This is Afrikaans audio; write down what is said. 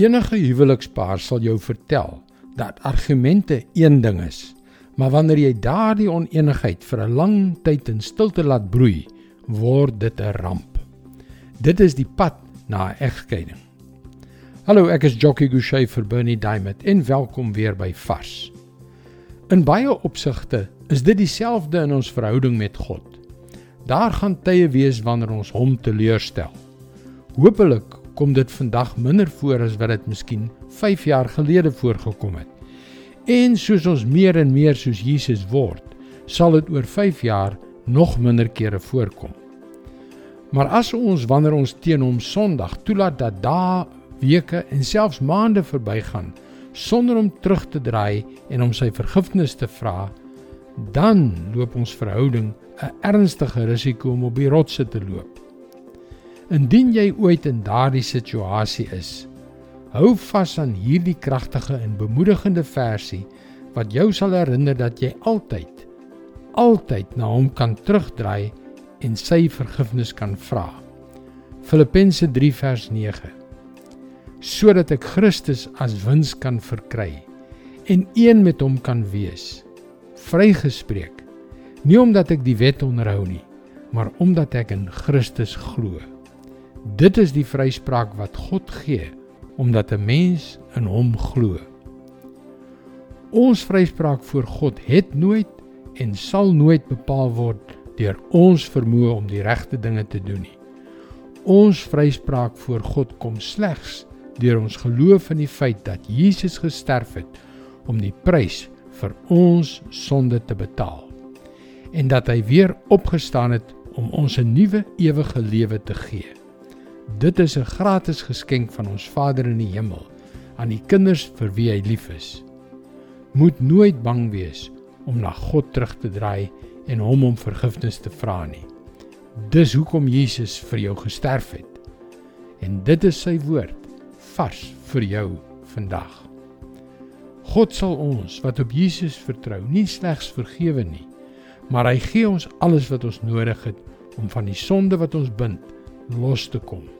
Enige huwelikspaar sal jou vertel dat argumente een ding is, maar wanneer jy daardie onenigheid vir 'n lang tyd in stilte laat broei, word dit 'n ramp. Dit is die pad na 'n egskeiding. Hallo, ek is Jockey Gouchee vir Bernie Diamond en welkom weer by Vars. In baie opsigte is dit dieselfde in ons verhouding met God. Daar gaan tye wees wanneer ons hom teleurstel. Hoopelik kom dit vandag minder voor as wat dit miskien 5 jaar gelede voorgekom het. En soos ons meer en meer soos Jesus word, sal dit oor 5 jaar nog minder kere voorkom. Maar as ons wanneer ons teen hom Sondag toelaat dat dae, weke en selfs maande verbygaan sonder om terug te draai en om sy vergifnis te vra, dan loop ons verhouding 'n ernstige risiko om op die rotse te loop. Indien jy ooit in daardie situasie is, hou vas aan hierdie kragtige en bemoedigende versie wat jou sal herinner dat jy altyd altyd na hom kan terugdraai en sy vergifnis kan vra. Filippense 3 vers 9. Sodat ek Christus as wins kan verkry en een met hom kan wees. Vrygespreek. Nie omdat ek die wet onderhou nie, maar omdat ek in Christus glo. Dit is die vryspraak wat God gee omdat 'n mens in hom glo. Ons vryspraak voor God het nooit en sal nooit bepaal word deur ons vermoë om die regte dinge te doen nie. Ons vryspraak voor God kom slegs deur ons geloof in die feit dat Jesus gesterf het om die prys vir ons sonde te betaal en dat hy weer opgestaan het om ons 'n nuwe ewige lewe te gee. Dit is 'n gratis geskenk van ons Vader in die hemel aan die kinders vir wie hy lief is. Moet nooit bang wees om na God terug te draai en hom om vergifnis te vra nie. Dis hoekom Jesus vir jou gesterf het. En dit is sy woord vars vir jou vandag. God sal ons wat op Jesus vertrou nie slegs vergewe nie, maar hy gee ons alles wat ons nodig het om van die sonde wat ons bind los te kom.